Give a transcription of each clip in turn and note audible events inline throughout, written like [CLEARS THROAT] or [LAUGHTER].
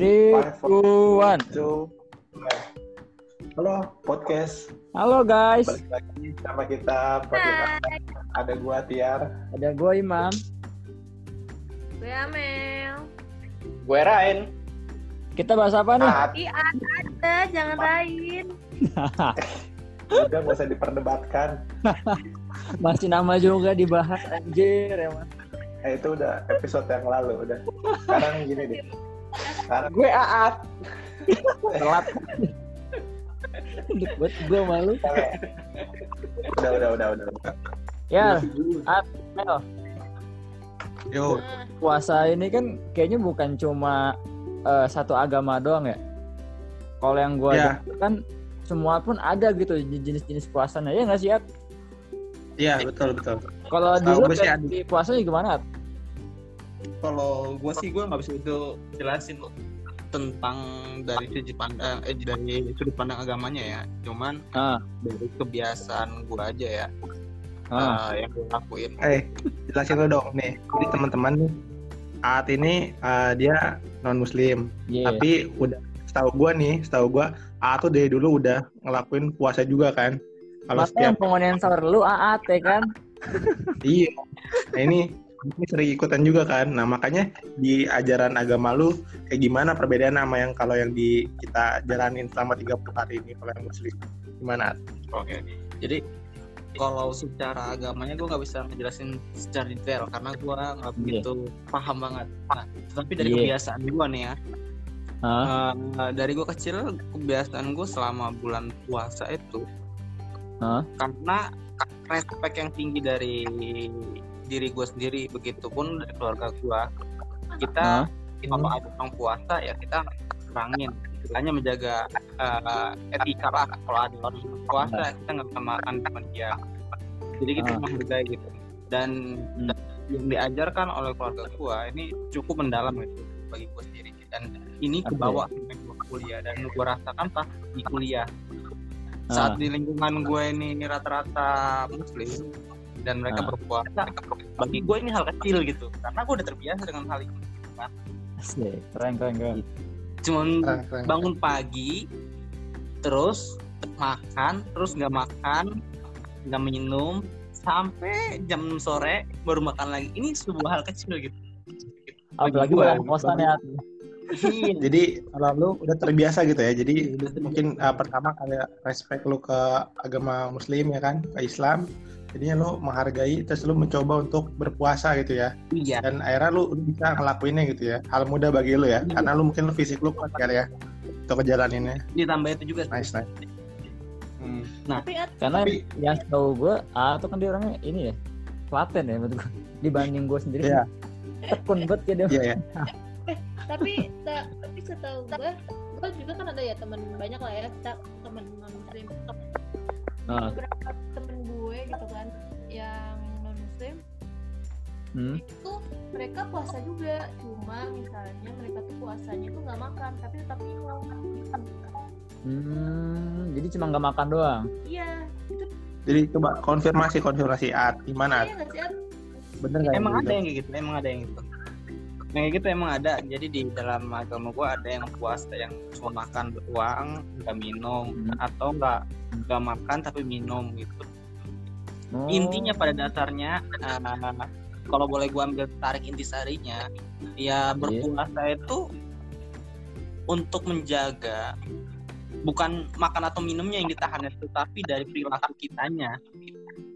Three, Five, four, two, one. two, one. Halo podcast, Halo guys, balik lagi sama kita podcast ada gua Tiar. ada gue Imam. Gue Amel. Gue Rain. Kita bahas apa nih? Ih ada, jangan lain. [LAUGHS] udah gak usah diperdebatkan. [LAUGHS] Masih nama juga dibahas anjir emang. Eh, itu udah episode yang lalu udah. Sekarang gini deh. Sekarang Gue Aat. Telat. Buat gue malu. udah udah udah udah. Ya, Aat, Mel, Yo, puasa ini kan kayaknya bukan cuma eh, satu agama doang ya. Kalau yang gue Ya. kan semua pun ada gitu jenis-jenis puasanya ya nggak sih? Iya betul betul. Kalau di Tahu lu gue sih ada. di puasanya gimana? At? Kalau gue sih gue nggak bisa itu jelasin tentang dari sudut pandang eh dari sudut pandang agamanya ya. Cuman Ah, dari kebiasaan gue aja ya ah. eh, yang gue lakuin. Eh, jelasin dulu dong nih. Jadi teman-teman nih, Aat ini eh, dia non Muslim, Iya. tapi udah setahu gua nih, setahu gua Aat tuh dari dulu udah ngelakuin puasa juga kan. Kalau Masa yang setiap pengonensor lu Aat ya kan? iya, nah ini ini sering ikutan juga kan. Nah makanya di ajaran agama lu kayak gimana perbedaan sama yang kalau yang di kita jalanin selama 30 hari ini kalau yang Muslim gimana? Oke. Jadi kalau secara agamanya gue nggak bisa ngejelasin secara detail karena gue nggak Iya. begitu paham banget. Nah, tapi dari Iya. kebiasaan gue nih ya, Hah? eh, dari gue kecil kebiasaan gue selama bulan puasa itu Hah? karena respect yang tinggi dari diri gue sendiri. Begitupun dari keluarga gue kita kalau ada orang puasa ya kita kurangin hanya menjaga eh, etika lah. Kalau ada orang puasa kita nggak bisa makan sama dia. Jadi kita Ah. menghargai gitu. Dan Hmm. yang diajarkan oleh keluarga gue ini cukup mendalam gitu bagi gue sendiri. Dan ini kebawa sampai gue kuliah. Dan gue rasakan pas di kuliah. Ah. saat di lingkungan gue ini rata-rata muslim dan mereka Ah. berpuasa bagi gue ini hal kecil gitu karena gue udah terbiasa dengan hal ini Asik, keren keren keren. cuman Keren, keren. bangun pagi terus makan terus nggak makan nggak minum sampai jam sore baru makan lagi ini sebuah hal kecil gitu Apalagi bulan puasa nih At. Iya. Jadi kalau lu udah terbiasa gitu ya. Jadi mungkin uh, pertama kayak respect lu ke agama Muslim ya kan, ke Islam. Jadinya lu menghargai terus lu mencoba untuk berpuasa gitu ya. iya Dan akhirnya lu, lu bisa ngelakuinnya gitu ya. Hal mudah bagi lu ya. Karena lu mungkin lu fisik lu kuat kali ya untuk ngejalaninnya. ditambah itu juga Nice, nice. Hmm. Tapi At, Karena Tapi- yang tahu gue A tuh kan dia orangnya ini ya Klaten ya menurut gue dibanding gue sendiri. Iya. Tekun banget ya dia. Iya ya. tapi ta- tapi setahu gue, gue juga kan ada ya teman banyak lah ya ta- teman muslim. Ah. Beberapa temen gue gitu kan yang non muslim Hmm. itu mereka puasa juga cuma misalnya mereka tuh puasanya tuh nggak makan tapi tetap minum gitu. Hmm, jadi cuma nggak makan doang. iya itu Jadi coba konfirmasi konfirmasi At, gimana At? iya sih At? Bener yang emang gitu? ada yang kayak gitu emang ada yang gitu yang kayak gitu emang ada jadi di dalam agama gua ada yang puasa yang cuma makan doang nggak minum Hmm. atau nggak nggak makan tapi minum gitu Oh. intinya pada dasarnya eh, kalau boleh gua ambil tarik intisarinya ya berpuasa itu untuk menjaga bukan makan atau minumnya yang ditahan itu tapi dari perilaku kitanya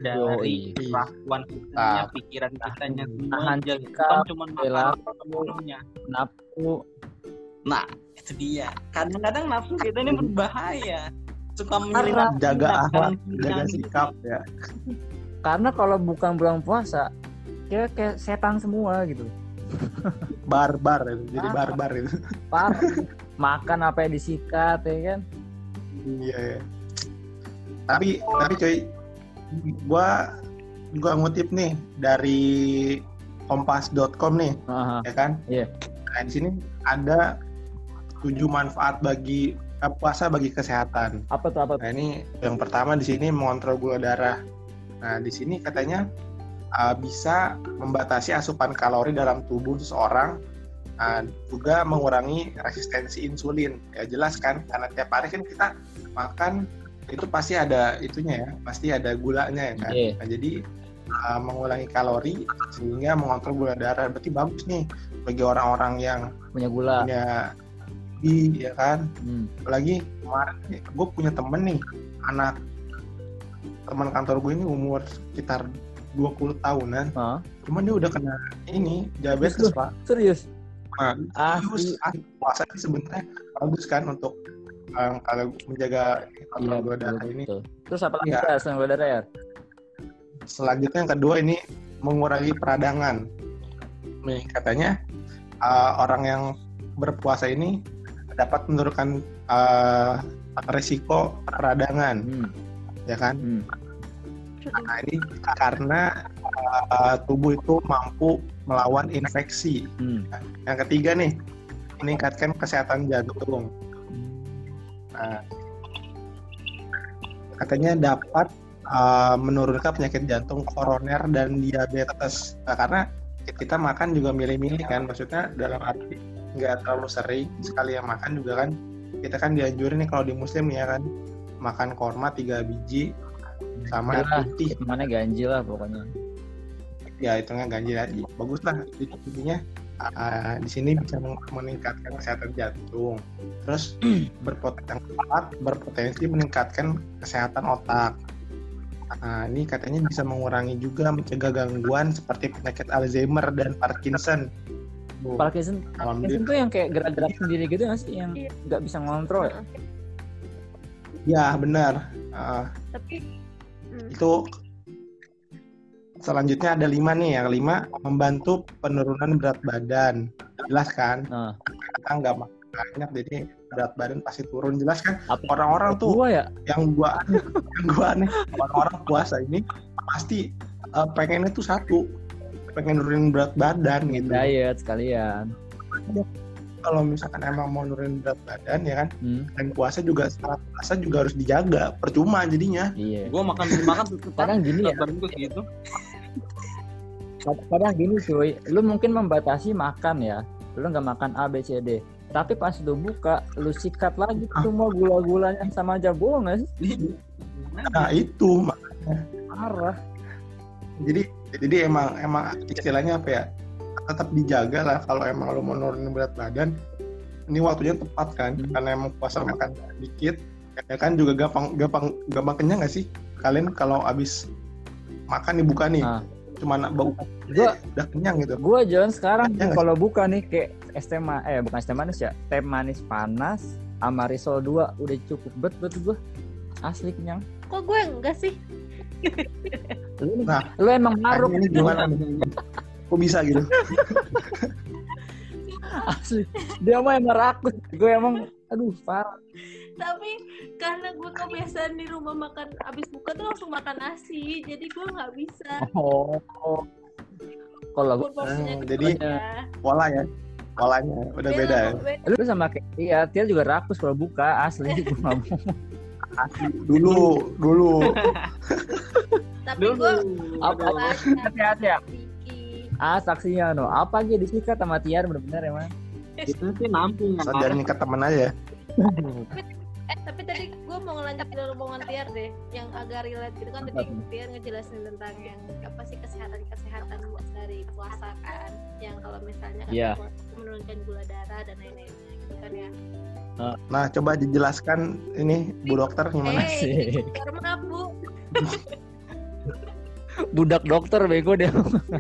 dari kelakuan kitanya Ah. pikiran kitanya Tahan jaga. cuma makan atau minumnya nafsu. nah itu dia kadang-kadang nafsu kita ini [LAUGHS] berbahaya suka menyerang Jaga tindakan- akhlak, jaga sikap ya. Karena kalau bukan bulan puasa, kita kayak setan semua gitu. Barbar itu, jadi Ah. barbar itu. Parah. Makan apa yang disikat ya kan? Iya. ya. Tapi tapi cuy, gua gua ngutip nih dari kompas.com nih, Aha. ya kan? Iya. Nah, di sini ada tujuh manfaat bagi puasa bagi kesehatan. Apa tuh apa tuh? Nah, ini yang pertama di sini mengontrol gula darah. Nah, di sini katanya uh, bisa membatasi asupan kalori dalam tubuh seseorang Nah, juga mengurangi resistensi insulin. Ya jelas kan, karena tiap hari kan kita makan itu pasti ada itunya ya, pasti ada gulanya ya kan. Iya. Nah, jadi uh, mengurangi kalori sehingga mengontrol gula darah. Berarti bagus nih bagi orang-orang yang punya gula. punya di ya kan. Hmm. Apalagi kemarin gue punya temen nih, anak teman kantor gue ini umur sekitar 20 tahunan, Hah? cuman dia udah kena ini diabetes pak. Serius? Nah, ah, puasa ini sebenarnya bagus kan untuk um, kalau menjaga Iya, kontrol gula darah ini. Terus apa lagi ya selain gula darah ya? Selanjutnya yang kedua ini mengurangi peradangan. Nih katanya uh, orang yang berpuasa ini dapat menurunkan uh, risiko peradangan, Hmm. ya kan? Hmm. Nah ini karena uh, tubuh itu mampu melawan infeksi. Hmm. Yang ketiga nih meningkatkan kesehatan jantung. Nah, katanya dapat uh, menurunkan penyakit jantung koroner dan diabetes. Nah, karena kita makan juga milih-milih kan, maksudnya dalam arti nggak terlalu sering sekali yang makan juga kan. Kita kan dianjurin nih kalau di muslim ya kan makan korma tiga biji sama air putih. Hitungannya ganjil lah pokoknya. Ya hitungnya ganjil aja. Bagus lah intinya uh, di sini bisa meningkatkan kesehatan jantung. Terus [CLEARS THROAT] berpotensi berpotensi meningkatkan kesehatan otak. Nah, ini katanya bisa mengurangi juga mencegah gangguan seperti penyakit Alzheimer dan Parkinson. Bu, Parkinson, Parkinson tuh yang kayak gerak-gerak sendiri gitu nggak sih? Yang Iya. nggak bisa ngontrol ya? Ya benar. Uh, tapi hmm, itu selanjutnya ada lima nih. Yang lima membantu penurunan berat badan. Jelas kan? Nah, Kita nggak makan banyak, jadi berat badan pasti turun. Jelas kan? apa Orang-orang tuh gua ya? yang gua aneh, [LAUGHS] yang gua aneh orang-orang puasa ini pasti uh, pengennya tuh satu pengen nurunin berat badan gitu Diet sekalian. kalau misalkan emang mau nurunin berat badan ya kan Hmm. dan puasa juga saat puasa juga harus dijaga percuma jadinya Iya. Gue makan makan [LAUGHS] Kadang gini ya, gue segitu. kadang gini cuy, lu mungkin membatasi makan ya, lu nggak makan A, B, C, D. Tapi pas lu buka, lu sikat lagi Ah. semua gula-gulanya sama aja bohong nggak sih? nah itu Parah. jadi jadi emang emang istilahnya apa ya tetap dijaga lah kalau emang lo mau nurunin berat badan ini waktunya tepat kan Hmm. karena emang puasa makan dikit ya kan juga gampang gampang gampang kenyang gak sih kalian kalau abis makan nih buka nih Ah. cuma nak bau Gua- udah kenyang gitu Gua jalan sekarang Ya kalau buka nih kayak es teh ma- eh bukan es teh manis ya, teh manis panas sama risol 2 udah cukup bet bet gua. Asli kenyang. kok gue enggak sih [LAUGHS] Nah, lu emang maruk ini gimana kok bisa gitu asli. Dia mah emang rakus. Gue emang aduh parah. tapi karena gue kebiasaan di rumah makan abis buka tuh langsung makan nasi jadi gue nggak bisa Oh. Kalau gua Pun porsinya Hmm, kecil jadi- ya. pola ya polanya udah beda ya beda. lu sama kayak iya, Tia juga rakus kalau buka asli [LAUGHS] gua nggak mau. Dulu dulu [LAUGHS] tapi Dulu. gue Apa? Hati-hati ya. Ah saksinya no. Apa aja disikat sama Tiar bener-bener emang. Itu sih nampung jangan ke temen aja eh tapi tadi gue mau ngelanjutin omongan Tiar deh yang agak relate gitu kan tadi? Tiar ngejelasin tentang yang apa sih kesehatan kesehatan dari puasa kan yang kalau misalnya kan puasa itu menurunkan gula darah dan lain-lainnya gitu kan ya nah coba dijelaskan ini bu dokter gimana sih? eh karena bu [LAUGHS] Budak dokter bego dia.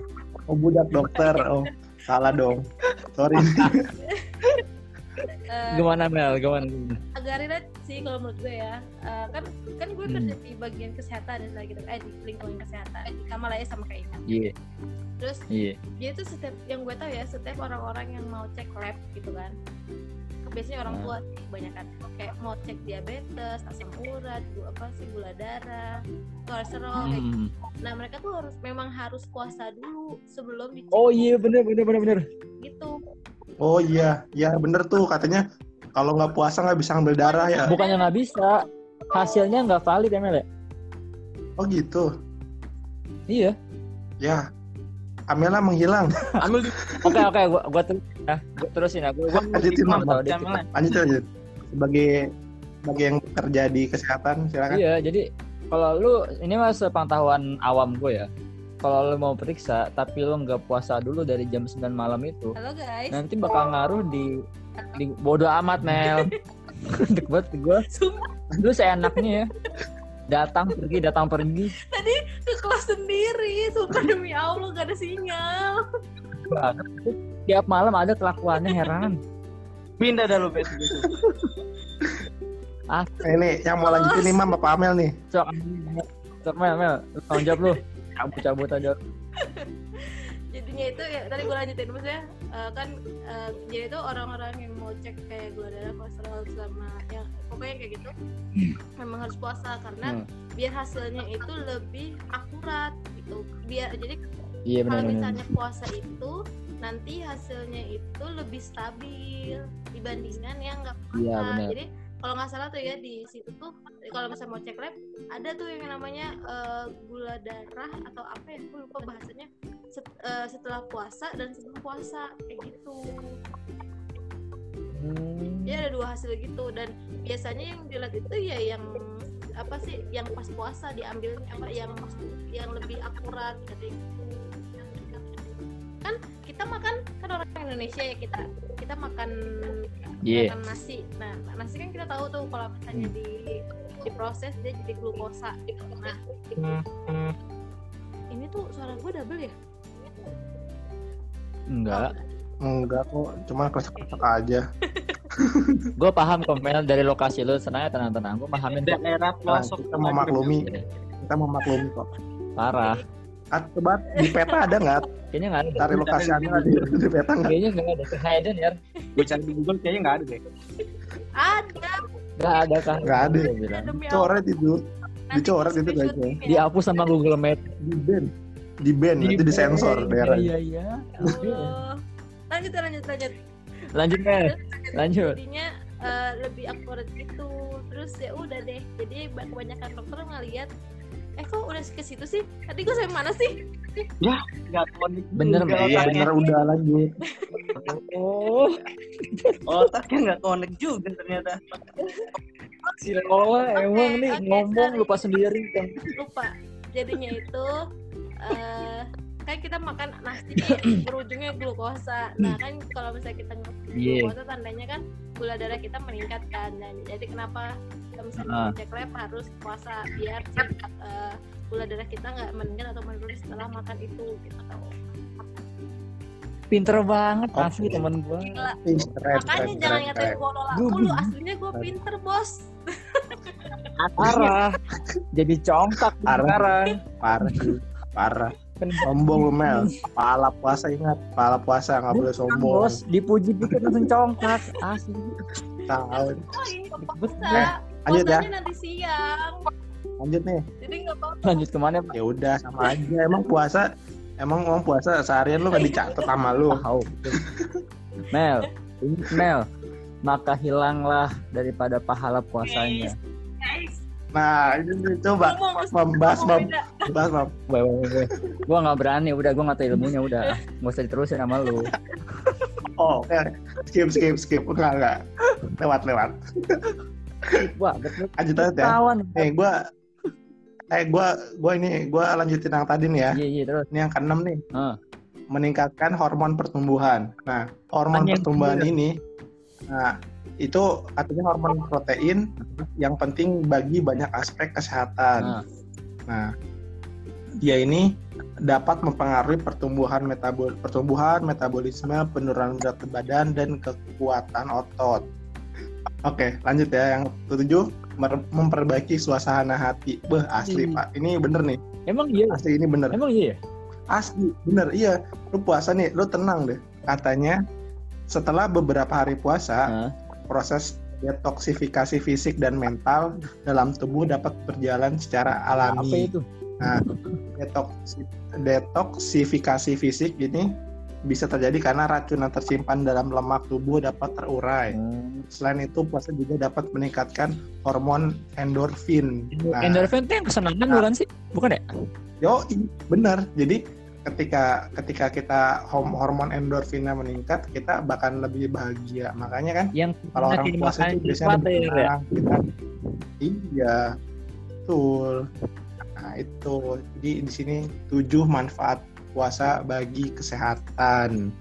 [LAUGHS] oh budak dokter oh salah dong sorry [LAUGHS] eh, Gimana Mel? Gimana? agak relate sih kalau menurut gue ya Eh, kan kan gue Hmm. kerja di bagian kesehatan dan gitu eh di lingkungan kesehatan sama lah ya sama kayak Iya, terus iya. dia tuh setiap yang gue tahu ya setiap orang-orang yang mau cek lab gitu kan biasanya orang Hmm. tua sih kebanyakan kayak mau cek diabetes asam urat gula apa sih gula darah kolesterol kayak gitu. Hmm. nah mereka tuh harus memang harus puasa dulu sebelum dicek Oh iya bener bener bener bener. gitu oh iya iya bener tuh katanya kalau nggak puasa nggak bisa ambil darah ya Bukannya nggak bisa, hasilnya nggak valid ya Mel ya? oh gitu Iya. ya Amela menghilang. Di Oke oke gua gua terus ya. Gua terusin ya. Gua, gua [LAUGHS] Lanjutin. Lanjut lanjut. Sebagai sebagai yang bekerja di kesehatan silakan. Iya, jadi kalau lu ini mas pengetahuan awam gue ya. Kalau lu mau periksa tapi lu nggak puasa dulu dari jam 9 malam itu, Halo guys. nanti bakal ngaruh di di bodoh amat Mel. Dek banget gue. Lu seenaknya ya. Datang pergi, datang pergi. ke kelas sendiri. Sumpah demi Allah gak ada sinyal. Tiap malam ada kelakuannya heran. pindah dah lu besok. Nah, ini yang mau lanjutin nih Mam Bapak Amel nih. Sok, sok Mel, Mel, tanggung jawab lu. Cabut-cabut aja. Jadinya itu ya tadi gue lanjutin maksudnya eh, kan eh, jadi itu orang-orang yang mau cek kayak gula darah, kolesterol sama yang pokoknya kayak gitu memang harus puasa karena Hmm. biar hasilnya itu lebih akurat gitu. Biar jadi Iya kalau misalnya puasa itu nanti hasilnya itu lebih stabil dibandingkan yang nggak puasa. Iya, benar. Jadi kalau nggak salah tuh ya di situ tuh kalau misalnya mau cek lab ada tuh yang namanya eh, gula darah atau apa ya aku lupa bahasanya Set- eh, setelah puasa dan sebelum puasa kayak gitu. Hmm. Jadi ada dua hasil gitu dan biasanya yang dilihat itu ya yang apa sih yang pas puasa diambil apa yang yang lebih akurat kayak gitu. Kan kita makan kan orang Indonesia ya kita kita makan Iya. makan nasi. Nah nasi kan kita tahu tuh kalau misalnya di diproses dia jadi glukosa. Nah ini tuh suara gue double ya? Enggak. Enggak kok, cuma kesek-kesek [LAUGHS] aja. Gue paham kok Mel dari lokasi lu senang ya tenang-tenang. Gue pahamin kok. Daerah Nah, pelosok. kita memaklumi, kita memaklumi kok. Parah. Ah, coba di peta ada nggak? Kayaknya nggak ada. Cari lokasi Amel di, di peta nggak? Kayaknya nggak ada. Hidden ya. Gue cari di Google kayaknya nggak ada deh. Ada. Nggak ada kan? Nggak ada. Coret itu, dicoret itu screenshot guys ya. ini ya. Dihapus sama Google Map. di band, di band, nanti disensor daerah. Iya iya. Allah. Lanjut lanjut lanjut. Lanjut. Lanjut. jadinya eh, lebih akurat gitu terus ya udah deh jadi ba- kebanyakan dokter ngeliat eh kok udah ke situ sih tadi gue sampai mana sih Nggak connect Bener. Iya otaknya. bener udah lanjut. Oh, Otaknya nggak connect juga ternyata. si Lola emang nih ngomong sorry. lupa sendiri kan. lupa jadinya itu eh kan kita makan nasi [COUGHS] nih, berujungnya glukosa nah kan kalau misalnya kita ngelakuin Iya. glukosa tandanya kan gula darah kita meningkat kan dan jadi kenapa kalau misalnya Ah. cek lab harus puasa biar si, eh, gula darah kita nggak meningkat atau menurun setelah makan itu gitu Pinter banget Oke. asli temen. Gila. Ih, keren, makanya keren, jangan keren, ngatain gue Gua mulu aslinya gue pinter bos Parah. Jadi congkak Parah. Parah parah. Kan Sombong lu Mel. Pahala puasa ingat, pahala puasa nggak boleh sombong. bos dipuji dikit langsung congkak asli. Tahu. Eh, lanjut ya. Nanti siang Lanjut nih. jadi nggak apa Lanjut ke mana? Ya udah sama aja. Emang puasa, emang emang puasa seharian lu nggak dicatat sama lu. Tahu. Mel, Mel, maka hilanglah daripada pahala puasanya. Nah, ini coba membahas, membahas, mem- Weh, weh, weh, weh. Gua nggak berani, udah gua nggak tahu ilmunya, udah [LAUGHS] nggak usah diterusin sama lu. Oh, oke. Skip, skip, skip. Enggak, enggak. Lewat, lewat. Wah, betul. Lanjut aja ya. Kawan. Eh, gua eh gua gua ini gua lanjutin yang tadi nih ya. Iya, iya terus. Ini yang keenam nih. Ah. Meningkatkan hormon pertumbuhan. Nah, hormon pertumbuhan ini nah itu artinya hormon protein yang penting bagi banyak aspek kesehatan. Nah, Nah, dia ini dapat mempengaruhi pertumbuhan metabol pertumbuhan metabolisme, penurunan berat badan dan kekuatan otot. Oke, lanjut ya yang ketujuh memperbaiki suasana hati. Beh, asli Hmm. Pak. Ini bener nih. emang iya, Asli ini bener. emang iya. Asli, bener. Iya. Lu puasa nih, lu tenang deh. Katanya setelah beberapa hari puasa? Proses detoksifikasi fisik dan mental dalam tubuh dapat berjalan secara alami. Apa itu? Detoksi- detoksifikasi fisik ini bisa terjadi karena racun yang tersimpan dalam lemak tubuh dapat terurai. Hmm. Selain itu, puasa juga dapat meningkatkan hormon endorfin. Nah, Endorphin tuh yang kesenangan bukan sih? Bukan ya? yo, bener. Jadi ketika ketika kita hormon endorfinnya meningkat kita bahkan lebih bahagia makanya kan yang kalau orang puasa itu biasanya lebih ya, ya. tenang, kita iya betul nah itu jadi di sini tujuh manfaat puasa bagi kesehatan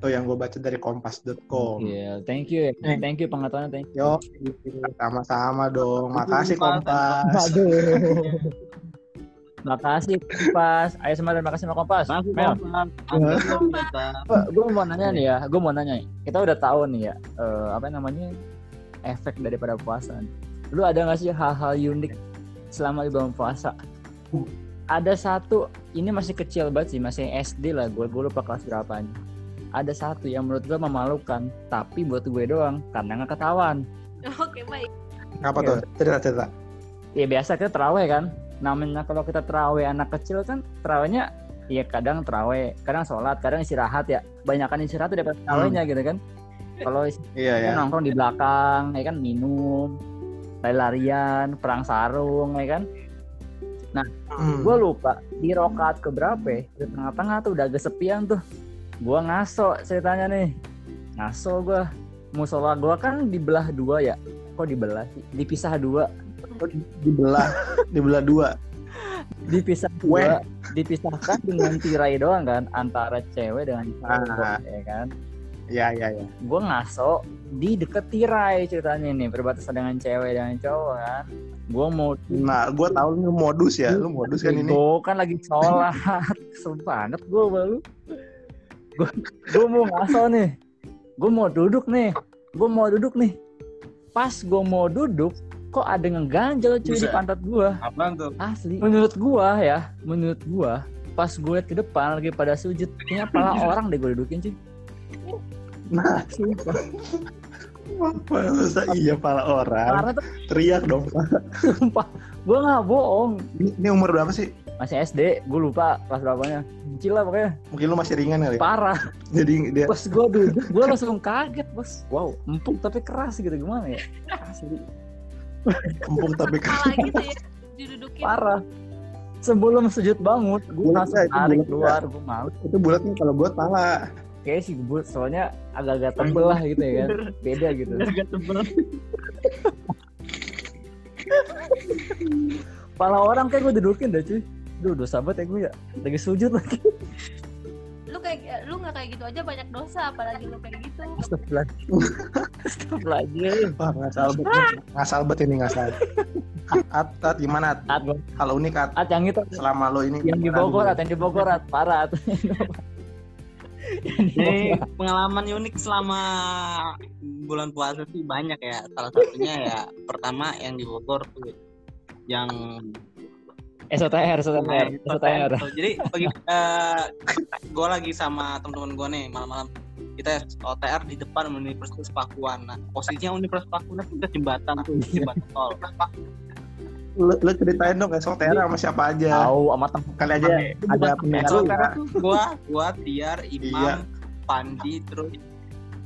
itu yang gue baca dari kompas.com Iya, thank you ya. Eh. Thank you pengetahuannya, thank you. Yo, sama-sama dong. Makasih Kompas. Kompas. Aduh. [LAUGHS] Makasih Kompas. Ayo semangat makasih sama Kompas. Mel, kompas. gue mau nanya nih ya, gue mau nanya. nih. Kita udah tahu nih ya, eh, apa namanya efek daripada puasa. nih. Lu ada nggak sih hal-hal unik selama di bulan puasa? Ada satu, ini masih kecil banget sih, masih SD lah. Gue gue lupa kelas berapanya. Ada satu yang menurut gue memalukan, tapi buat gue doang, karena nggak ketahuan. Oke baik. Apa Iya. tuh? Cerita-cerita. ya biasa kita terawih kan namanya kalau kita terawih anak kecil kan terawihnya ya kadang terawih kadang sholat kadang istirahat ya. Banyakan istirahat daripada terawihnya gitu kan. Kalau [LAUGHS] Iya ya. nongkrong di belakang ya kan minum lari-larian perang sarung ya kan. Hmm. gue lupa di rokaat keberapa ya? Di tengah-tengah tuh udah agak sepian tuh. Gue ngaso ceritanya nih. Ngaso gue musola gue kan dibelah dua ya? Kok dibelah sih? Dipisah dua dibelah dibelah dua. dipisah dua dipisahkan dengan tirai doang kan antara cewek dengan cowok Ah. ya kan Iya iya ya. gue ngaso di deket tirai ceritanya nih perbatasan dengan cewek dengan cowok kan gue mau Nah, gue tahu lu modus ya. Lu modus kan ini. Gue kan lagi sholat [LAUGHS] kesel banget gue baru gue gue mau ngaso nih gue mau duduk nih gue mau duduk nih pas gue mau duduk kok ada yang ngeganjel cuy di Buset. pantat gue Apaan tuh? Asli. Menurut gua ya, menurut gua pas gue liat ke depan lagi pada sujud, kayaknya pala [LAUGHS] orang deh gue dudukin cuy. Nah, masa iya pala orang. Karena tuh Teriak dong. sumpah, gua nggak bohong. Ini, ini umur berapa sih? Masih SD, gue lupa kelas berapanya. Kecil lah pokoknya, Mungkin lu masih ringan kali ya. parah. Jadi dia Pas gua duduk, gua langsung kaget bos. Wow, empuk tapi keras gitu gimana ya? Asli, kempung tapi Kepala gitu ya. [LAUGHS] Didudukin. parah. Sebelum sujud bangun, gue Bulat langsung? Itu tarik bulat keluar, gue malu. itu bulatnya kalau buat pala. Kayaknya sih gue soalnya agak-agak tebel lah gitu ya kan. Beda gitu. Agak tebel. Pala orang kayak gue dudukin dah cuy. Duh, dosa banget ya gue ya. Lagi sujud lagi. Lu kayak lu nggak kayak gitu aja banyak dosa apalagi lu kayak gitu. Astagfirullahaladzim. Wah, ngasal bet. ngasal bet ini ngasal. At, at gimana? At? Kalau unik at, at yang itu selama lo ini yang di Bogor, at yang di Bogor, at parah. At. [LAUGHS] Ini pengalaman unik selama bulan puasa sih banyak ya. Salah satunya ya pertama yang di Bogor tuh yang SOTR, SOTR, SOTR. Tuh, Jadi pagi gue lagi sama teman-teman gue nih malam-malam kita OTR di depan Universitas Pakuan. Nah, posisinya Universitas Pakuan itu jembatan tuh, [LAUGHS] jembatan tol. Lu, lu ceritain dong SOTR sama siapa aja. Tahu sama temen Kali aja ada pendengar lu SOTR ya. gua, gua, Tiar, Imam, Iya. Pandi, terus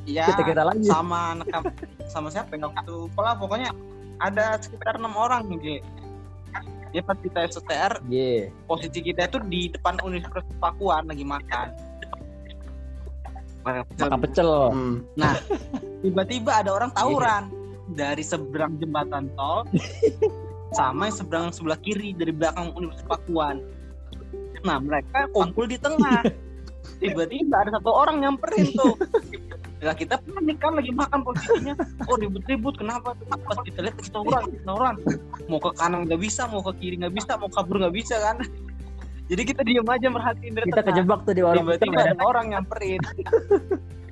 ya kita kita lagi. sama anak sama siapa yang waktu pola pokoknya ada sekitar enam orang nih. Ya pas kita SOTR Iya. posisi kita itu di depan Universitas Pakuan lagi makan. Makan pecel. Hmm. Tiba-tiba ada orang tawuran dari seberang jembatan tol sama yang seberang sebelah kiri dari belakang Universitas Pakuan. Nah mereka kumpul di tengah. [LAUGHS] Tiba-tiba ada satu orang nyamperin tuh. Nah, kita panik kan lagi makan posisinya. Oh ribut-ribut kenapa? Pas kita lihat kita orang, kita orang. Mau ke kanan nggak bisa, mau ke kiri nggak bisa, mau kabur nggak bisa kan. [LAUGHS] Jadi kita diam aja merhatiin dari Kita tengah. kejebak tuh di warung tiba-tiba ada orang nyamperin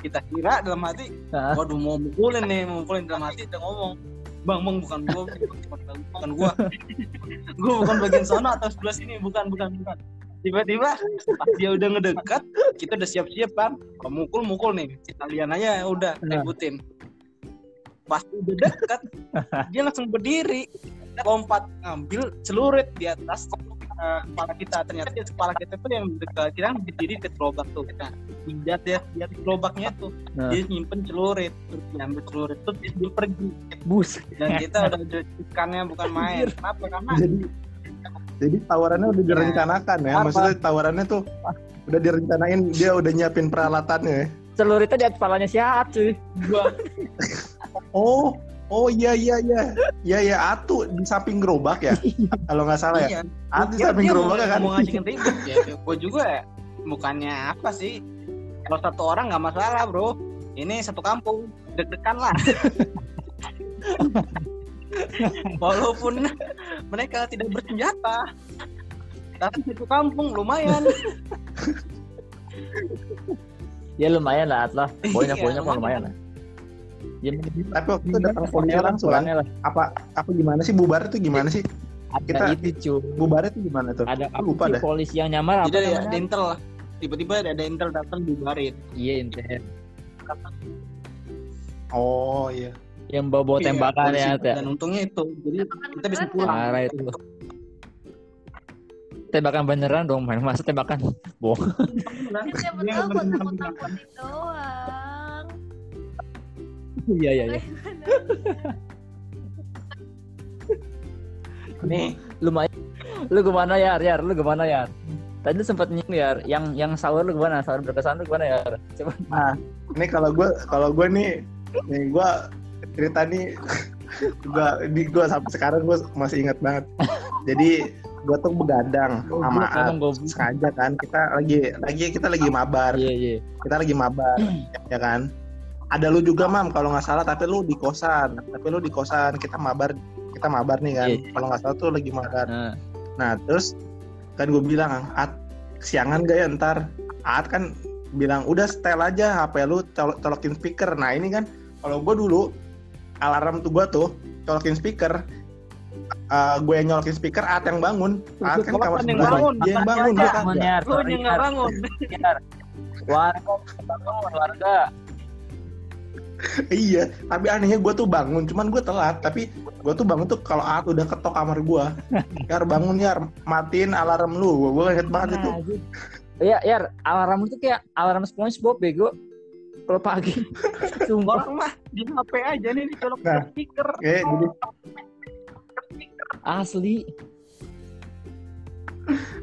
kita kira dalam hati waduh mau mukulin nih mau mukulin dalam hati kita ngomong bang bang bukan gua bukan, bukan gua gua bukan bagian sana atau sebelah sini bukan bukan bukan tiba-tiba pas dia udah ngedekat kita udah siap-siap kan Kalau mukul mukul nih kalian aja udah Nah. ributin. Pas udah dekat dia langsung berdiri. Lompat ngambil celurit di atas eh, kepala kita. Ternyata di kepala kita tuh yang dekat kita kan berdiri di gerobak tuh kita. Injat ya dia di gerobaknya tuh. Nah. dia nyimpen celurit terus diambil celurit terus dia pergi. Bus. dan kita udah deg-degannya bukan main. Kenapa? Karena Jadi Jadi tawarannya udah direncanakan ya. Apa? Maksudnya tawarannya tuh udah direncanain dia udah nyiapin peralatannya. ya. Celuritnya di atas kepalanya si Aat cuy. Gua [LAUGHS] Oh, oh iya iya iya. Iya ya Atu di samping gerobak ya. [LAUGHS] Kalau nggak salah ya. iya. Atu di samping gerobak kan. mau ngajakin [LAUGHS] ribut ya. Gue juga bukannya apa sih. Kalau satu orang nggak masalah bro. Ini satu kampung deg-degan lah. [LAUGHS] Walaupun mereka tidak bersenjata, tapi satu kampung lumayan. [LAUGHS] Ya lumayan lah At lah. Banyak Iya, banyak mah lumayan. lah. Ya, Tapi waktu itu datang polisi langsung kan. lah. Apa apa gimana sih bubar itu gimana sih? Ada Kita- itu cuy. Bubarnya itu gimana tuh? Ada apa lupa sih dah. polisi yang nyamar apa Jadi ada, namanya? ada intel lah. Tiba-tiba ada intel datang bubarin. Iya intel. Oh iya. Yang bawa-bawa Iya, tembakan polisi. ya ya. Dan untungnya itu. Jadi kita bisa pulang. Parah itu. Tembakan beneran dong, main masa tembakan bohong. Ya, tahu buat nakut-nakutin doang. Iya iya iya. [LAUGHS] Nih Lumayan. Lu gimana ya, Yar? Lu gimana ya? Tadi lu sempat nyinggung ya, yang yang sahur lu gimana? Sahur berkesan lu gimana ya? Coba. Nah, ini kalau gue kalau gue nih nih gue cerita nih gue di gue sampai sekarang gue masih ingat banget. Jadi gue tuh begadang sama emang goblok. sengaja kan. Kita lagi lagi kita lagi mabar. Iya iya. kita lagi mabar [CLEARS THROAT] ya kan. Ada lu juga mam kalau nggak salah tapi lu di kosan. Tapi lu di kosan kita mabar kita mabar nih kan. Iya. kalau nggak salah tuh lagi mabar. Nah, nah terus kan gue bilang at siangan gak ya ntar? At kan bilang udah setel aja HP lu colok colokin speaker. Nah ini kan kalau gue dulu alarm tuh gue tuh colokin speaker Eh, gue yang nyolokin speaker at yang bangun at kan kamar yang sebelah bangun? dia yang bangun kagak ya, Lu yang bangun. Warga, bangun warga. Iya, tapi anehnya gue tuh bangun, cuman gue telat. Tapi gue tuh bangun tuh kalau Aat udah ketok kamar gue. [LAUGHS] Yar bangun Yar, matiin alarm lu. Gue inget banget itu. Nah, Iya, Yar, alarm itu kayak alarm SpongeBob bego. Kalau pagi. Sumpah. Orang mah di HP aja nih dicolok Nah. speaker. Oke, jadi Asli.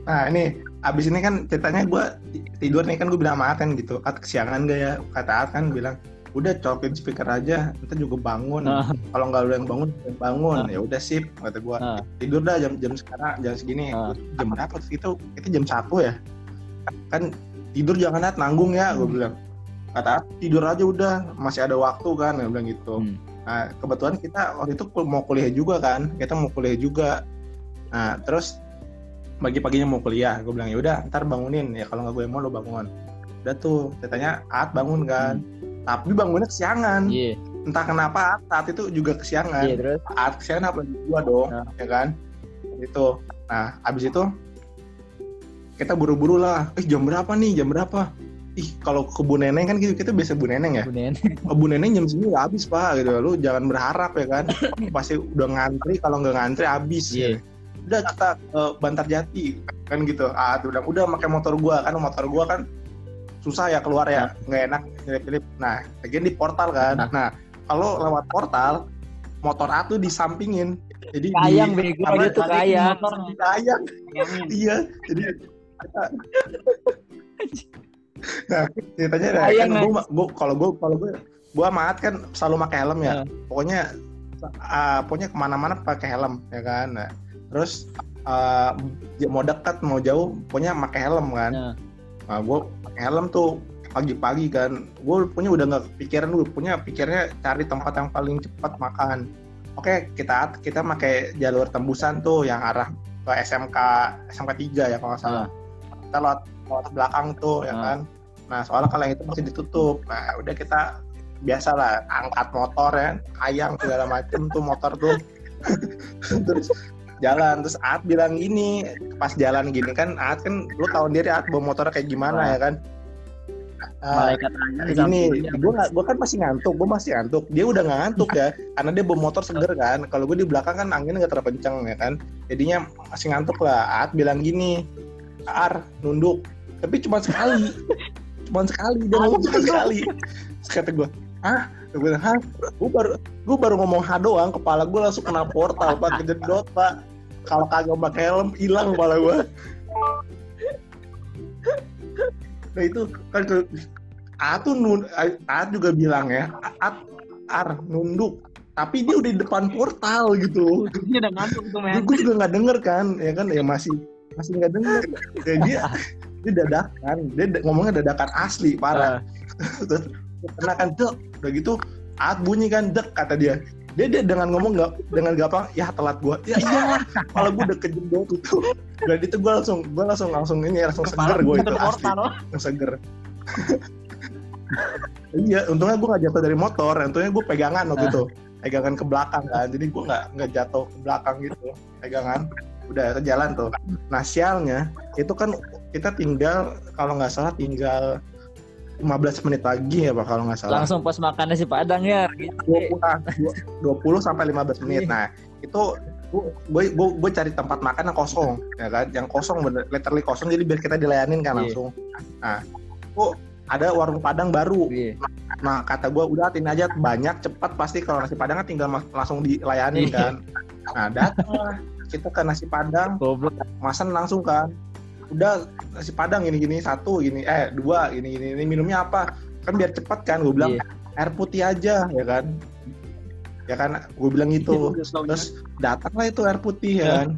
nah ini abis ini kan ceritanya gue tidur nih kan gue bilang sama Aat kan gitu. At kesiangan gak ya? Kata Aat kan bilang udah colokin speaker aja, nanti juga bangun. Nah. Kalau nggak lu yang bangun, yang bangun. Ya udah sip, kata gue. Nah. Tidur dah jam jam sekarang, jam segini. Nah. Jam berapa? Itu itu jam satu ya. Kan tidur jangan At nanggung ya, gue bilang. Kata At, tidur aja udah, masih ada waktu kan, gue bilang gitu. Hmm. Nah, kebetulan kita waktu itu mau kuliah juga kan, kita mau kuliah juga. Nah, terus pagi-paginya mau kuliah, gue bilang ya udah, ntar bangunin ya kalau nggak gue mau lo bangun. Udah tuh, ceritanya At bangun kan, tapi bangunnya kesiangan. Iya, Entah kenapa At saat itu juga kesiangan. iya terus. At kesiangan apa gua dong, Nah. ya kan? Itu. Nah, abis itu kita buru-buru lah. Eh jam berapa nih? Jam berapa? Ih, kalau ke Bu Neneng kan gitu, kita biasa Bu Neneng ya. Kemudian Oh, Bu Neneng jam segini udah habis pak gitu lu jangan berharap ya kan [LAUGHS] pasti udah ngantri kalau nggak ngantri habis Iya. ya. udah kita ke Bantar Jati kan gitu ah tuh udah udah pakai motor gua kan motor gua kan susah ya keluar ya nggak enak nyelip-nyelip nah lagian di portal kan Nah. nah kalau lewat portal motor A tuh disampingin jadi Kayang di, bego dia tuh Tadi kayang. motor kayang iya jadi [LAUGHS] nah [LAUGHS] ceritanya ada kan gua, gua kalau gua kalau gua gua maat kan selalu pakai helm ya. Nah. pokoknya ah, pokoknya ke mana-mana pakai helm ya kan? Nah, terus ah, mau dekat mau jauh pokoknya pakai helm kan. Nah. nah gua pakai helm tuh pagi-pagi kan. Gue punya udah nggak pikiran gue punya pikirnya cari tempat yang paling cepat makan. Oke kita kita pakai jalur tembusan tuh yang arah ke SMK SMK 3 ya kalau nggak salah kita lewat lewat belakang tuh ya kan nah soalnya kalau yang itu masih ditutup nah udah kita biasa lah angkat motor ya ayang segala macem tuh motor tuh [LAUGHS] terus jalan terus Aat bilang gini pas jalan gini kan Aat kan lu tahu sendiri Aat bawa motornya kayak gimana Ah. ya kan Malaikat di gini, gue gue kan masih ngantuk, gue masih ngantuk. Dia udah nggak ngantuk ya, karena dia bawa motor seger kan. Kalau gue di belakang kan anginnya nggak terpencang ya kan, jadinya masih ngantuk lah. Aat bilang gini, Ar nunduk, tapi cuma sekali, [LAUGHS] cuma sekali dia ngomong cuma sekali. Terus kata gue, ah, gue bilang, hah, gue baru gue baru ngomong ha doang, kepala gue langsung kena portal pak, kejedot pak. kalau kagak pakai helm hilang kepala gue nah itu kan ke A tuh nun, A juga bilang ya A, Ar nunduk. Tapi dia udah di depan portal gitu. Ini udah ngantuk tuh men. gue juga nggak denger kan ya kan ya masih masih nggak denger. Ya dia dia dadakan. Dia ngomongnya dadakan asli parah. Terus kena kan dek. Udah gitu Aat bunyi kan dek kata dia. Dia, dia dengan ngomong nggak dengan gampang ya telat gua. Ya iyalah kalau gua udah kejebak itu. Dan itu gua langsung gua langsung langsung ini langsung seger gua itu asli. langsung seger. Iya untungnya gua nggak jatuh dari motor. Untungnya gua pegangan waktu itu. Pegangan ke belakang kan. Jadi gua nggak nggak jatuh ke belakang gitu. Pegangan udah ke jalan tuh nah sialnya itu kan kita tinggal kalau nggak salah tinggal 15 menit lagi ya pak kalau nggak salah Langsung pas makan nasi padang ya. Gitu. 20, ah, 20 sampai 15 menit. Nah, itu gue gue gue cari tempat makan yang kosong, ya kan? Yang kosong bener, literally kosong jadi biar kita dilayanin kan Iya. langsung. Nah, kok ada warung padang baru. Iya. Nah, kata gue udah hatin aja banyak cepat pasti kalau nasi padang kan tinggal langsung dilayanin Iya. kan. Nah, datang kita ke nasi padang, Goblok. masan langsung kan. Udah nasi padang gini gini satu gini eh dua gini gini ini minumnya apa? Kan biar cepat kan gue bilang Iya. air putih aja ya kan. Ya kan gue bilang gitu. Terus datanglah itu air putih ya kan.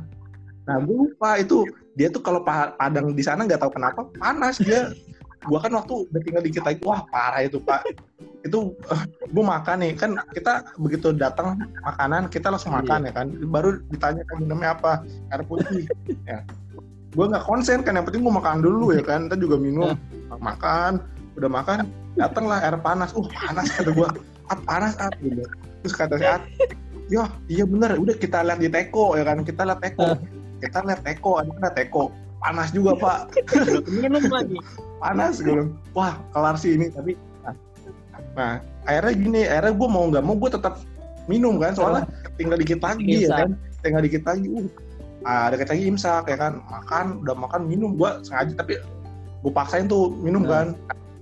Nah gue lupa itu. Dia tuh kalau pa- padang di sana nggak tahu kenapa panas dia gue kan waktu udah tinggal dikit lagi wah parah itu pak. Itu [LAUGHS] gue makan nih kan kita begitu datang makanan kita langsung makan ya kan. Baru ditanya kan minumnya apa air putih. Ya. Gue nggak konsen kan yang penting gue makan dulu ya kan. Kita juga minum makan udah makan datanglah air panas. Uh panas kata gue ah panas ah gitu. Terus kata si At ya iya bener udah kita lihat di teko ya kan kita lihat teko. Kita lihat teko ada teko? Panas juga pak. Minum lagi. Panas gue bilang wah kelar sih ini. Tapi nah, nah akhirnya gini akhirnya gue mau nggak mau gue tetap minum kan soalnya tinggal dikit lagi ya kan tinggal dikit lagi uh ah, dikit lagi imsak ya kan makan udah makan minum gue sengaja tapi gue paksain tuh minum Nah. kan.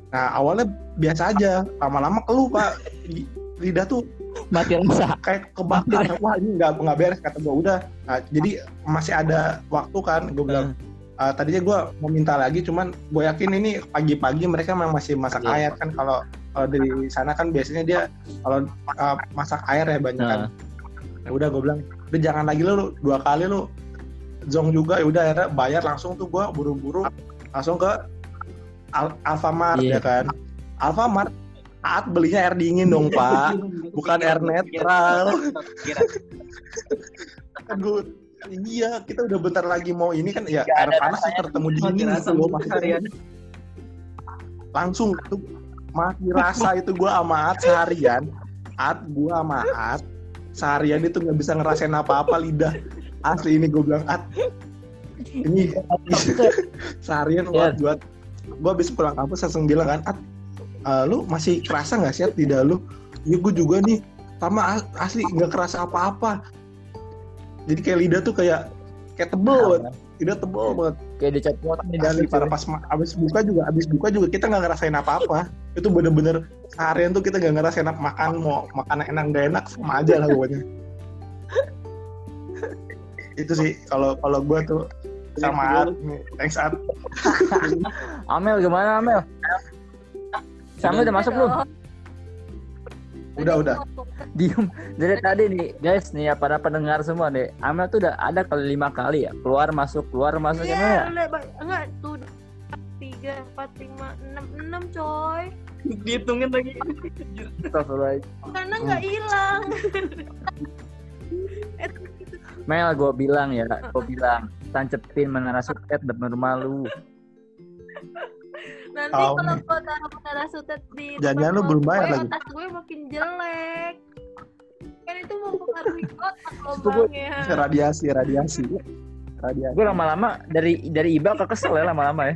Nah awalnya biasa aja lama-lama keluh pak. Li- lidah tuh Mati rasa. kayak kebakar wah ini nggak nggak beres kata gue udah. Nah, jadi masih ada waktu kan gue bilang Uh, tadinya gue mau minta lagi, cuman gue yakin ini pagi-pagi mereka memang masih masak Iya. air kan kalau kalau dari sana kan biasanya dia kalau uh, masak air ya banyak kan. Ya udah gue bilang, udah jangan lagi lu dua kali lu zong juga ya udah akhirnya bayar langsung tuh gue buru-buru langsung ke Al Alfamart ya Iya. kan. Alfamart saat belinya air dingin dong pak, [LAUGHS] bukan air netral. [LAUGHS] Gua- iya kita udah bentar lagi mau ini kan ya air panas tuh tertemu dingin gitu loh maksudnya langsung tuh mati rasa itu gua sama At seharian. At gua sama At seharian itu nggak bisa ngerasain apa-apa lidah. Asli ini gue bilang At ini [LAUGHS] seharian Iya. buat buat gue habis pulang kampus langsung bilang kan At eh, lu masih kerasa nggak sih At, lidah lu? Iya gue juga nih sama as- asli nggak kerasa apa-apa jadi kayak lidah tuh kayak kayak tebel banget lidah tebel banget Kayak dicopotan di Asli para pas abis buka juga abis buka juga kita nggak ngerasain apa-apa [LAUGHS] itu bener-bener seharian tuh kita nggak ngerasain apa makan mau makan enak nggak enak sama aja lah pokoknya [LAUGHS] itu sih kalau kalau gue tuh sama Art nih. thanks Art [LAUGHS] Amel gimana Amel? Sambil udah masuk belum? Udah, udah. Diem. Dari tadi nih guys nih ya para pendengar semua nih Amel tuh udah ada kali lima kali ya. Keluar masuk keluar masuk Iya, gimana? ya? enggak tuh tiga empat lima enam enam coy. Dihitungin lagi. Karena nggak hilang. Mel gue bilang ya gue bilang tancepin menara suket depan rumah lu nanti kalau gua taruh menara sutet di Jangan-jangan lu belum gue, bayar lagi. otak gue makin jelek kan itu mempengaruhi otak lubangnya radiasi radiasi. Radiasi. Gue lama-lama dari dari Iba ke kesel ya lama-lama ya.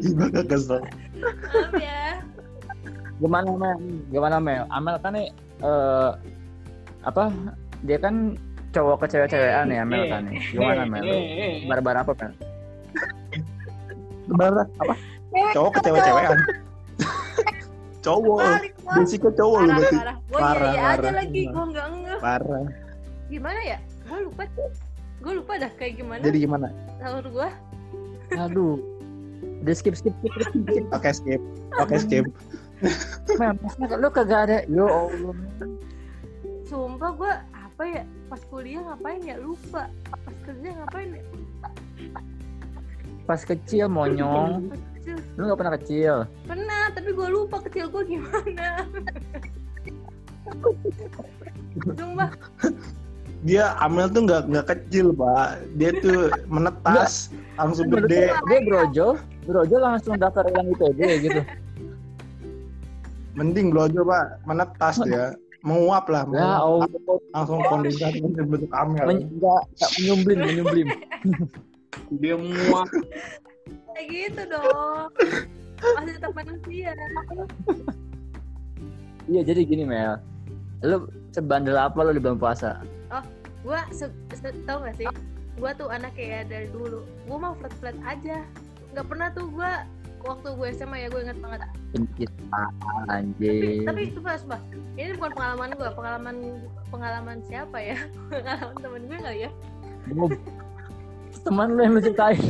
Iba gak kesel maaf ya. Gimana Mel? Gimana Mel? Amel kan nih eh, apa dia kan cowok ke cewek-cewekan ya Mel kan nih. Gimana Mel? Lu barbar apa Mel? Lebaran apa? Cowok ke cewek-cewekan cowok balik basicnya cowok lu parah berarti parah gue Parah, aja lagi gue nggak ngeh parah gimana ya gue lupa gue lupa dah kayak gimana Jadi gimana? sahur gue Aduh. Udah skip skip skip skip. skip. [LAUGHS] Oke skip. Oke skip. Mel, masa lu kagak ada. Yo Allah. sumpah gue apa ya pas kuliah ngapain ya lupa pas kerja ngapain ya Pas kecil monyong. Kecil Lu gak pernah kecil. pernah tapi gue lupa kecil gue gimana sumpah Dia Amel tuh nggak nggak kecil pak. Dia tuh menetas langsung gede. Dia brojol, brojol langsung daftar yang IPB gitu. Mending blojo pak, menetas dia. Menguap lah, Ya. Allah. langsung kondensasi [LAUGHS] bentuk Amel. Men- Enggak, enggak menyumblim, menyumblim. Dia muak. Kayak gitu dong. Masih tetap manusia. Iya, jadi gini Mel. Lu sebandel apa lu di bulan puasa? gue se se tau gak sih? Gue tuh anak kayak dari dulu. Gue mau flat flat aja. Nggak pernah tuh gue waktu gue SMA ya gue inget banget. Pencipta tapi anjing. tapi sumpah sumpah ini bukan pengalaman gue pengalaman pengalaman siapa ya? [LAUGHS] Pengalaman temen gue kali ya? Gua- teman lu yang lu ceritain.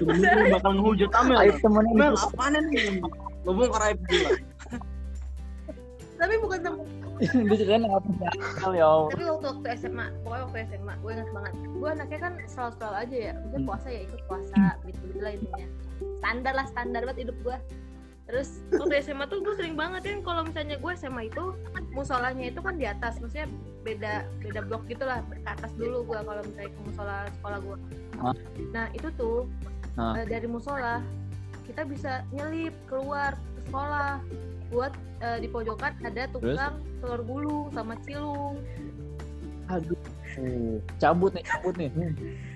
Lu bakal ngehujat Amel. Ayo temen lu. Mel, apaan nih? Lu bongkar aib gila. tapi bukan temen [LAUGHS] Dia ceritain apa ya tapi waktu waktu SMA pokoknya waktu SMA gue inget banget gue anaknya kan selalu selalu aja ya Maksudnya Hmm. puasa ya ikut puasa gitu gitu lah intinya standar lah standar banget hidup gue terus waktu SMA tuh gue sering banget kan kalau misalnya gue SMA itu musolanya itu kan di atas maksudnya beda beda blok gitu lah ke atas dulu gue kalau misalnya ke musola sekolah gue nah itu tuh eh, dari musola kita bisa nyelip keluar ke sekolah buat eh, di pojokan ada tukang telur gulung sama cilung Aduh. Cabut nih, cabut nih.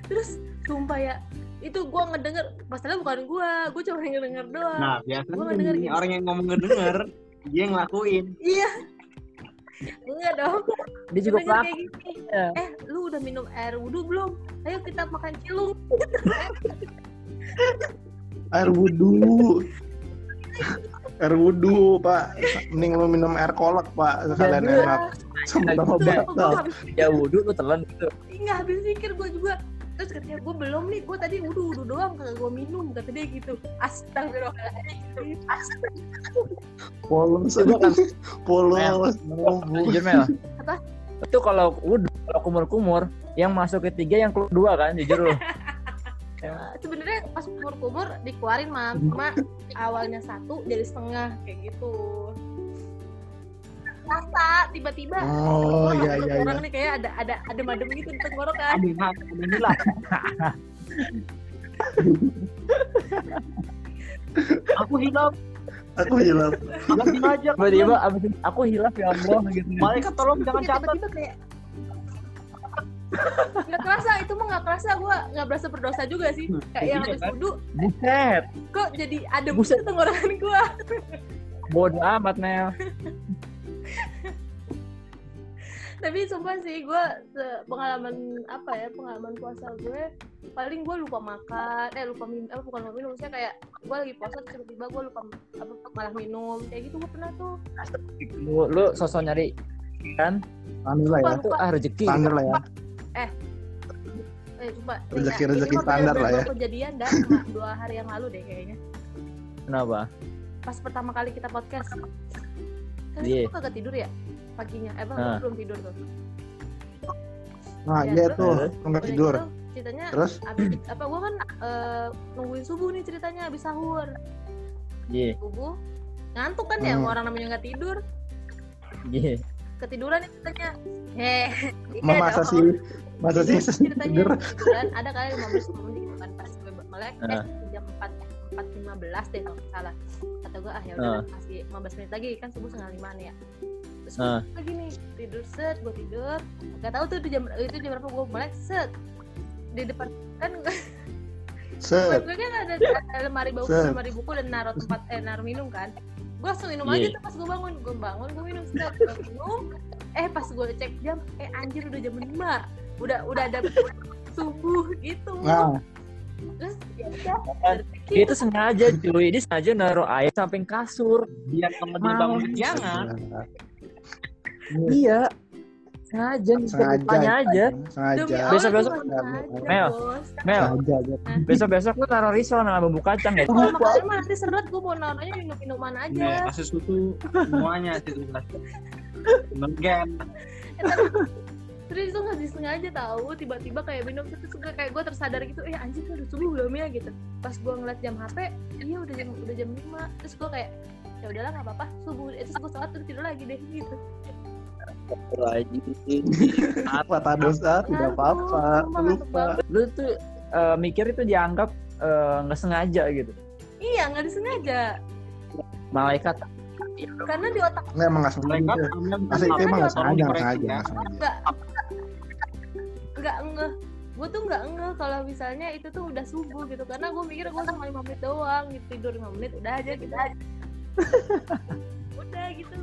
terus sumpah ya itu gue ngedenger masalah bukan gue gue cuma ngedenger doang Nah, Gua biasanya nggak denger nih, gitu. orang yang ngomong ngedenger, dia ngelakuin. iya enggak dong Dia juga kayak gini ya. eh lu udah minum air wudhu belum ayo kita makan cilung Air wudhu. air wudhu pak. Mending lu minum air kolak pak. Sekalian Jadi- enak. Sama batal. Ya wudhu lu telan gitu. nggak habis pikir gue juga terus katanya gue belum nih gue tadi wudhu wudhu doang kagak gue minum kata dia gitu astagfirullahaladzim [LAUGHS] Polos. Coba kan. [LAUGHS] Polos. Jujur Mel. Itu kalau wudhu, kalau kumur-kumur, yang masuk ketiga yang keluar dua kan, jujur lu. [LAUGHS] sebenarnya pas kumur kumur dikeluarin mam cuma awalnya satu jadi setengah kayak gitu rasa tiba-tiba Oh iya iya iya. orang nih kayak ada ada ada madem gitu di tenggorokan yang hilang. Aku hilang, Aku hilang. jangan diajak. Tiba-tiba abis aku hilaf ya Allah gitu. Malaikat tolong jangan catat. tiba-tiba kayak nggak kerasa itu mah nggak kerasa gue nggak berasa berdosa juga sih kayak yang habis wudhu Buset. kok jadi ada Buset. tenggorokan gue Bodoh amat Mel. Tapi sumpah sih gue pengalaman apa ya pengalaman puasa gue paling gue lupa makan eh lupa minum eh bukan lupa minum maksudnya kayak gue lagi puasa terus tiba-tiba gue lupa apa malah minum kayak gitu gue pernah tuh. Lu, lu sosok nyari kan? Standar lah ya. itu ah rezeki. Standar lah ya. eh sumpah. Nih, Rezeki- rezeki standar lah ya. kejadian dah dua hari yang lalu deh kayaknya. Kenapa? Pas pertama kali kita podcast. Kan gue kagak tidur ya paginya eh bang Ah. belum tidur tuh Nah Ya, iya terus- tuh. Nggak tidur. gitu, ceritanya Terus? abis apa gue kan eh, nungguin subuh nih ceritanya abis sahur iya subuh ngantuk kan ya Hmm. orang namanya nggak tidur iya ketiduran nih ceritanya heh [LAUGHS] Mama masa sih masa sih ceritanya tidur. ketiduran ada kali 15 menit gitu kan pas gue melek eh Ah. jam 4 empat lima belas deh kalau nggak salah kata gue ah ya udah Ah. masih 15 menit lagi kan subuh setengah lima nih ya terus Ah. gue lagi nih tidur set gue tidur. Gak tahu tuh di jam itu jam berapa gue melek set. Di depan kan Set. gue kan ada, ada lemari buku lemari buku dan naruh tempat eh naruh minum kan. Gue langsung minum Iya. aja tuh pas gue bangun. Gue bangun gue minum set. Gue minum. Eh pas gue cek jam eh anjir udah jam 5 udah udah ada subuh gitu. Nah, terus ya udah dia itu sengaja cuy. Dia sengaja naruh air samping kasur. Biar temen dia Mau. bangun jangan. Iya Sengaja nih, Sengaja. tanya aja. Demi Sengaja. Besok-besok- gua sengaja, Mel. Mel, Sengaja besok-besok lu taruh risol sama bumbu kacang ya. Kalau makannya mah nanti seret gue mau naruhnya minum minuman Nih, aja. kasih susu semuanya situ Menggen. Terus itu nggak disengaja tahu tiba-tiba kayak minum terus suka kayak gue tersadar gitu, eh anjir udah subuh belum ya gitu. Pas gue ngeliat jam HP, iya udah jam udah jam 5 Terus gue kayak ya udahlah nggak apa-apa subuh Eh, terus gue sholat terus tidur lagi deh gitu Kata dosa tidak apa-apa. Lupa. Lu tuh eh, mikir itu dianggap eh, nggak sengaja gitu. iya nggak disengaja. Malaikat. Karena di otak Nggak emang nggak sengaja. Itu emang nggak sengaja, nggak. sengaja, nggak. Nggak nggak ngeh. Gue tuh nggak ngeh kalau misalnya itu tuh udah subuh gitu. Karena gue mikir gue cuma lima menit doang gitu. Tidur lima menit udah aja gitu. Aja [LAUGHS] udah gitu.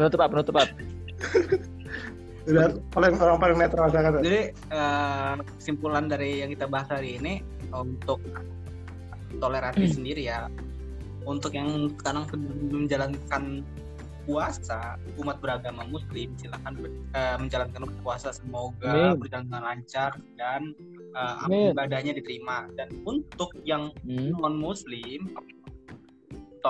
Penutup apa penutup apa [LAUGHS] Udah paling orang paling netral saya kata. Jadi kesimpulan dari yang kita bahas hari ini untuk toleransi sendiri ya. Untuk yang sekarang sedang menjalankan puasa umat beragama muslim silakan ber- eh, menjalankan puasa semoga Amin. berjalan dengan lancar dan Amin. ibadahnya diterima dan untuk yang Hmm. non muslim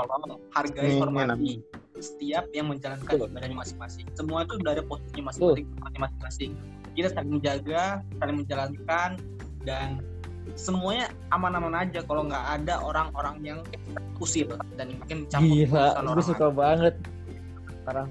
tolong hargai hormati setiap yang menjalankan ibadahnya masing-masing. Semua itu udah ada posisinya masing-masing masing-masing. Kita saling menjaga saling menjalankan dan semuanya aman-aman aja kalau nggak ada orang-orang yang usil dan makin campur Gila, gue orang suka banget. Parah.